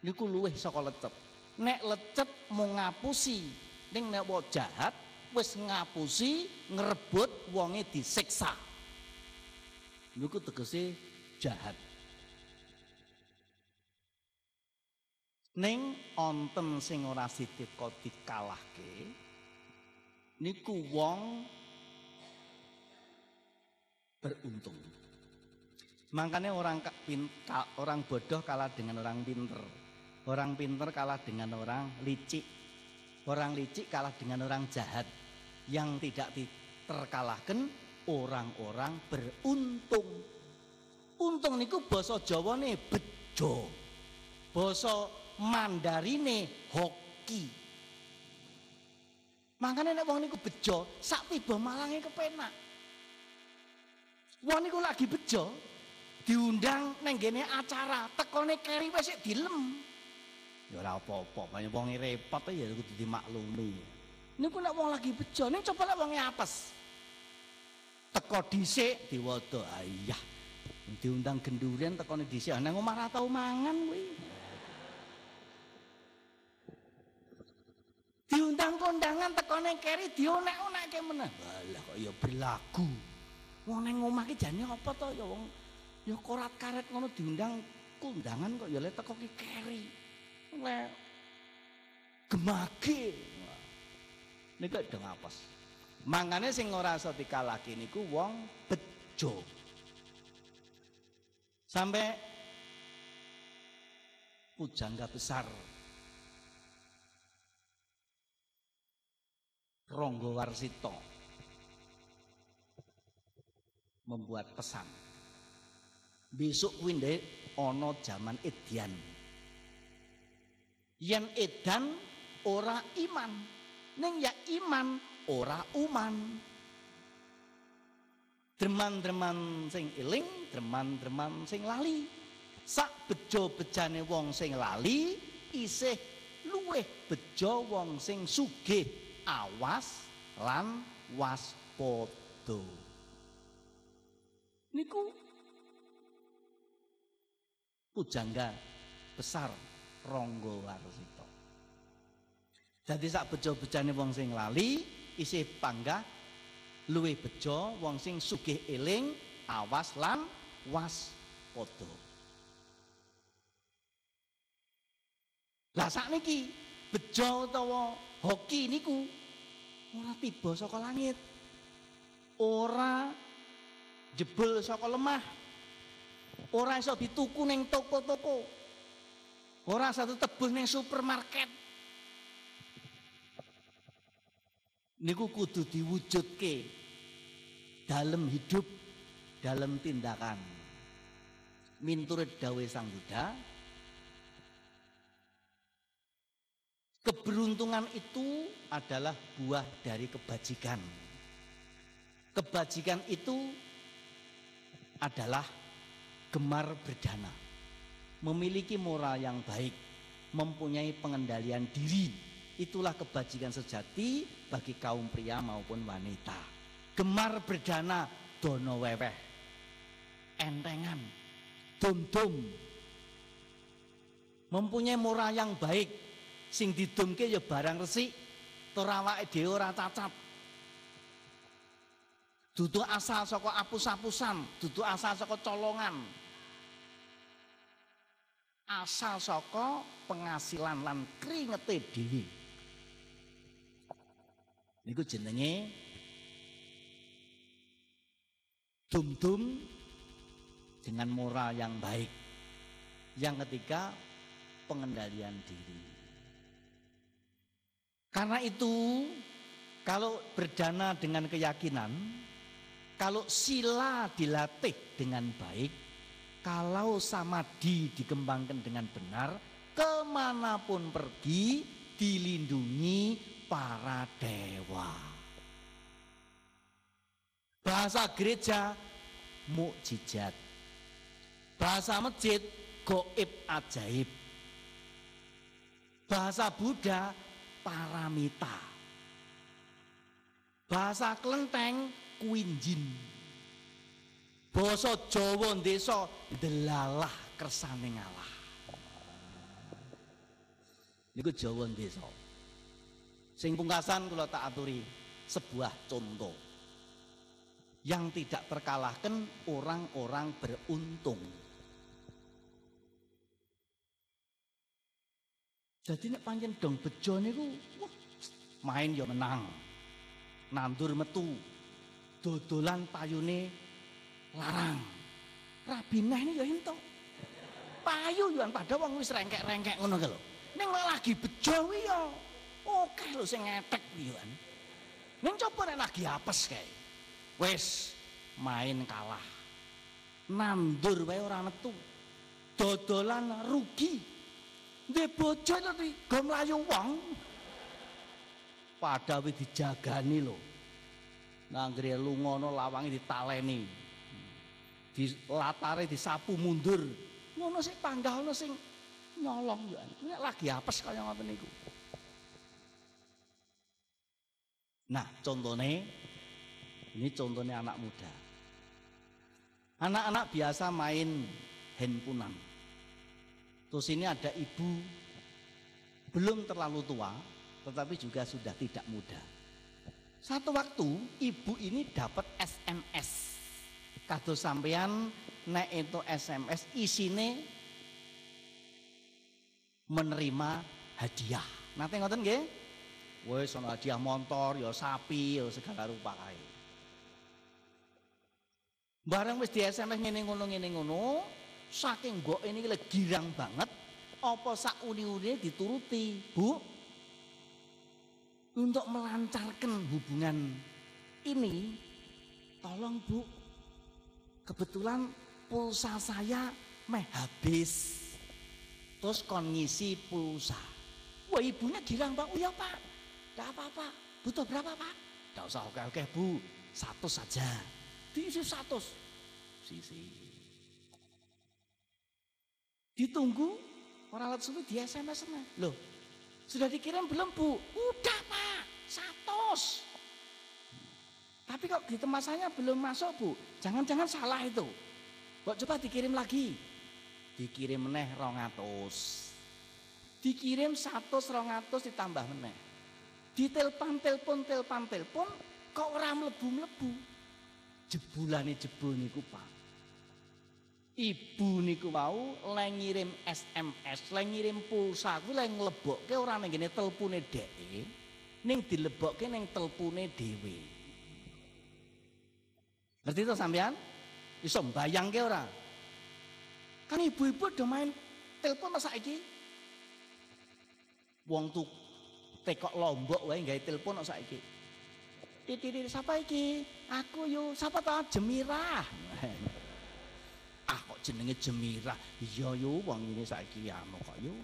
Speaker 1: Niku luwih saka lecet. Nek lecet mau ngapusi, ning nek wong jahat wis ngapusi ngrebut wonge disiksa. Niku tegese jahat. Ning onten sing ora sidika dikalahke niku wong beruntung. Makanya orang pinta, orang bodoh kalah dengan orang pinter. Orang pinter kalah dengan orang licik. Orang licik kalah dengan orang jahat. Yang tidak terkalahkan orang-orang beruntung. Untung niku basa Jawane bejo. Basa Mandarine hoki. Makanya nek wong niku bejo, sak tiba malange kepenak. Wong niku lagi bejo, diundang neng acara, tekone keri wis dilem. Ya ora apa-apa, banyak wong repot ya kudu dimaklumi. Niku nek wong lagi bejo, ning coba lek wong apes. Teko dhisik diwada ayah. Diundang gendurian tekone dhisik, nang omah ra tau mangan kuwi. Diundang kondangan tekone keri dionek-onekke meneh. Walah kok ya berlagu. Wong nang omah ki jane apa to ya wong ya korat karet ngono diundang kondangan kok ya le teko ki keri. Le gemage. Niku dong apes. Mangane sing ora iso dikalahke niku wong bejo. Sampai pujangga besar Ronggo Warsito membuat pesan. Besok winde ono zaman edian. Yen edan ora iman, neng ya iman ora uman. Dreman-dreman sing iling, dreman-dreman sing lali. Sak bejo-bejane wong sing lali isih luweh bejo wong sing sugih awas lan waspada. Niku pujangga besar Ronggo Warsito. Jadi sak bejo-bejane wong sing lali isih panggah luwih bejo wong sing sugih eling awas lan waspada. Lah sakniki bejo utawa hoki niku ora tiba saka langit. Ora jebol saka lemah. Ora iso dituku ning toko-toko. Ora satu tebus ning supermarket. Niku kudu diwujudke dalam hidup, dalam tindakan. Minturut dawe Sang Buddha, Keberuntungan itu adalah buah dari kebajikan. Kebajikan itu adalah gemar berdana, memiliki moral yang baik, mempunyai pengendalian diri. Itulah kebajikan sejati bagi kaum pria maupun wanita. Gemar berdana dono weweh, entengan, dum-dum, mempunyai moral yang baik, sing didumke ya barang resik ora awake ora cacat. Dudu asal saka apus-apusan dudu asal saka colongan asal saka penghasilan lan kringete dhewe. Niku jenenge dum-dum dengan moral yang baik. Yang ketiga pengendalian diri. Karena itu, kalau berdana dengan keyakinan, kalau sila dilatih dengan baik, kalau samadhi dikembangkan dengan benar, ke mana pun pergi dilindungi para dewa. Bahasa gereja mukjizat. Bahasa masjid goib ajaib. Bahasa Buddha paramita. Bahasa kelenteng kuinjin. Basa Jawa desa delalah kersane ngalah. Niku Jawa desa. Sing pungkasan kula tak aturi sebuah contoh yang tidak terkalahkan orang-orang beruntung. Jadi nek pancen dong bejo niku wah, main ya menang. Nandur metu. Dodolan payune larang. Rabineh ini ya ento. Payu yo pada wong wis rengkek-rengkek ngono ki lho. Ning lagi bejo ya oke lho sing ngetek kuwi yo. Ning coba nek lagi apes kae. Wis main kalah. Nandur wae ora metu. Dodolan rugi. Ndek bojo iki go mlayu wong. Padahal dijagani lho. Nanggre lungono lawange ditaleni. Di latare disapu mundur. Ngono sing panggah ono sing nyolong ya. Nek lagi apes kaya ngoten niku. Nah, contohnya ini contohnya anak muda. Anak-anak biasa main handphonean. Terus ini ada ibu belum terlalu tua, tetapi juga sudah tidak muda. Satu waktu ibu ini dapat SMS. Kado sampean nek itu SMS isine menerima hadiah. Nanti ngoten nggih? Wes ana hadiah motor, ya sapi, ya segala rupa kae. Bareng wis di SMS ngene ngono ngene ngono, saking mbok ini girang banget, apa sak uni-uni dituruti, Bu? Untuk melancarkan hubungan ini, tolong Bu, kebetulan pulsa saya meh habis. Terus kon ngisi pulsa. Wah ibunya girang Pak, oh ya Pak, tidak apa-apa. Butuh berapa Pak? Tidak usah oke-oke Bu. Satu saja. Diisi satu. Sisi. Ditunggu. Orang alat sulit di SMS. Loh. Sudah dikirim belum Bu? Udah Pak. Satu. Tapi kok di tempat saya belum masuk Bu. Jangan-jangan salah itu. Kok coba dikirim lagi. Dikirim meneh rongatus. Dikirim satu rongatus ditambah meneh ditelepon telepon telepon telepon kok ora mlebu-mlebu jebulane jebul niku Pak Ibu niku mau lek ngirim SMS, lek ngirim pulsa kuwi lek nglebokke ora ning ngene telpone dheke, ning dilebokke ning telpone dhewe. Ngerti to sampean? Iso mbayangke ora? Kan ibu-ibu do main telepon masa iki. Wong tuh tekok lombok wae gawe telepon kok saiki. Titi siapa iki? Aku yo siapa ta Jemirah. *laughs* ah kok jenenge Jemirah? Iya yo wong ini saiki anu kok yo.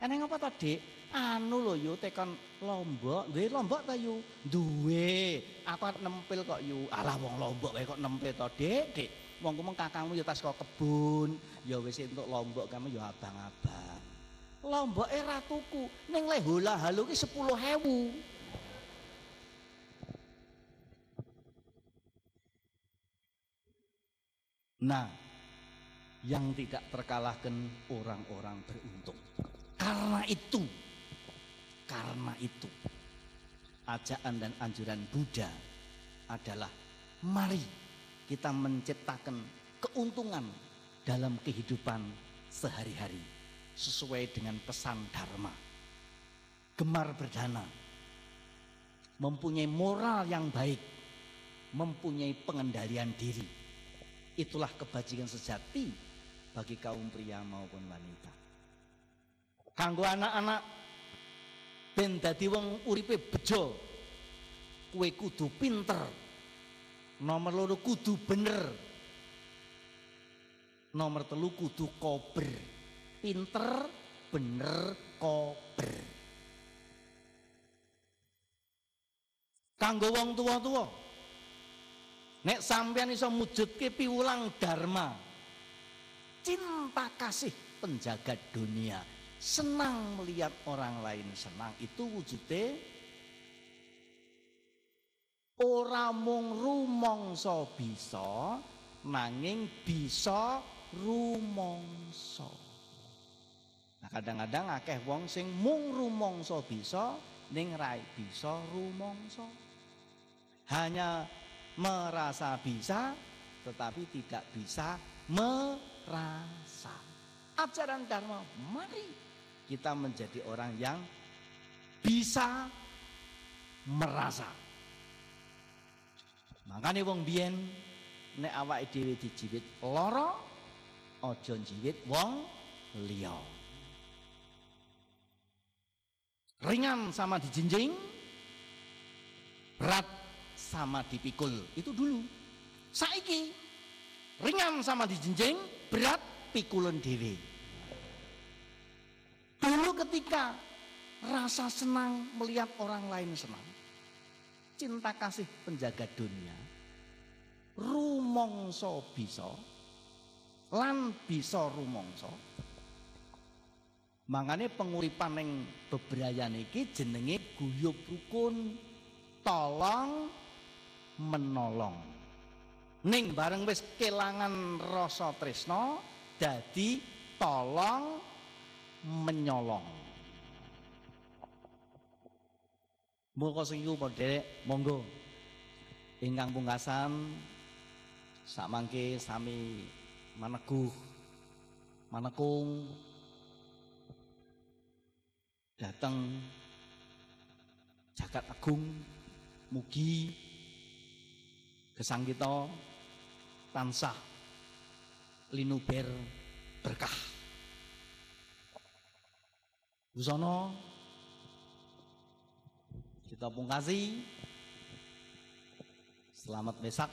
Speaker 1: Eneng apa ta, Dik? Anu lho yo tekan Lombok, duwe Lombok ta yo? Duwe. Aku arep nempel kok yo. Alah wong Lombok wae kok nempel to, Dik? Dik. Wong kumeng kakangmu yo tas kok kebun, ya wis entuk Lombok kamu yo abang-abang. Lombok era tuku ning le hola halu ki 10.000. Nah, yang tidak terkalahkan orang-orang beruntung. Karena itu, karena itu, ajaan dan anjuran Buddha adalah mari kita menciptakan keuntungan dalam kehidupan sehari-hari sesuai dengan pesan Dharma. Gemar berdana, mempunyai moral yang baik, mempunyai pengendalian diri. Itulah kebajikan sejati bagi kaum pria maupun wanita. Kanggo anak-anak ben dadi wong uripe bejo. Kue kudu pinter. Nomor loro kudu bener. Nomor telu kudu kober pinter, bener, kober. Kanggo wong tua-tua. Nek sampean iso mujudke piwulang dharma. Cinta kasih penjaga dunia. Senang melihat orang lain senang itu wujudnya ora mung rumangsa bisa nanging bisa rumangsa. Nah kadang-kadang akeh wong sing mung rumangsa bisa ning rai bisa rumangsa. Hanya merasa bisa tetapi tidak bisa merasa. Ajaran Dharma, mari kita menjadi orang yang bisa merasa. Makanya wong biyen nek awake dhewe dijiwit lara aja jiwit wong liya. ringan sama dijinjing berat sama dipikul. Itu dulu. Saiki ringan sama dijinjing, berat pikulan dewi. Dulu ketika rasa senang melihat orang lain senang, cinta kasih penjaga dunia, rumongso bisa, lan bisa rumongso. Mangane penguripan yang bebrayan iki jenenge guyub rukun, tolong menolong. Ning bareng wis kelangan rasa tresno dadi tolong menyolong. Muga sing iku monggo. Ingkang pungkasan samangke sami maneguh manekung datang jagat agung mugi gesang kita tansah linuber berkah Busono kita pungkasi selamat besak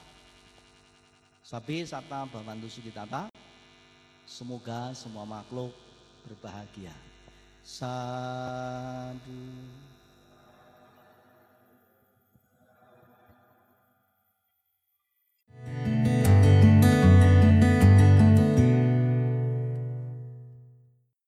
Speaker 1: sabi sata babantu sugitata. Semoga semua makhluk berbahagia. Sadu.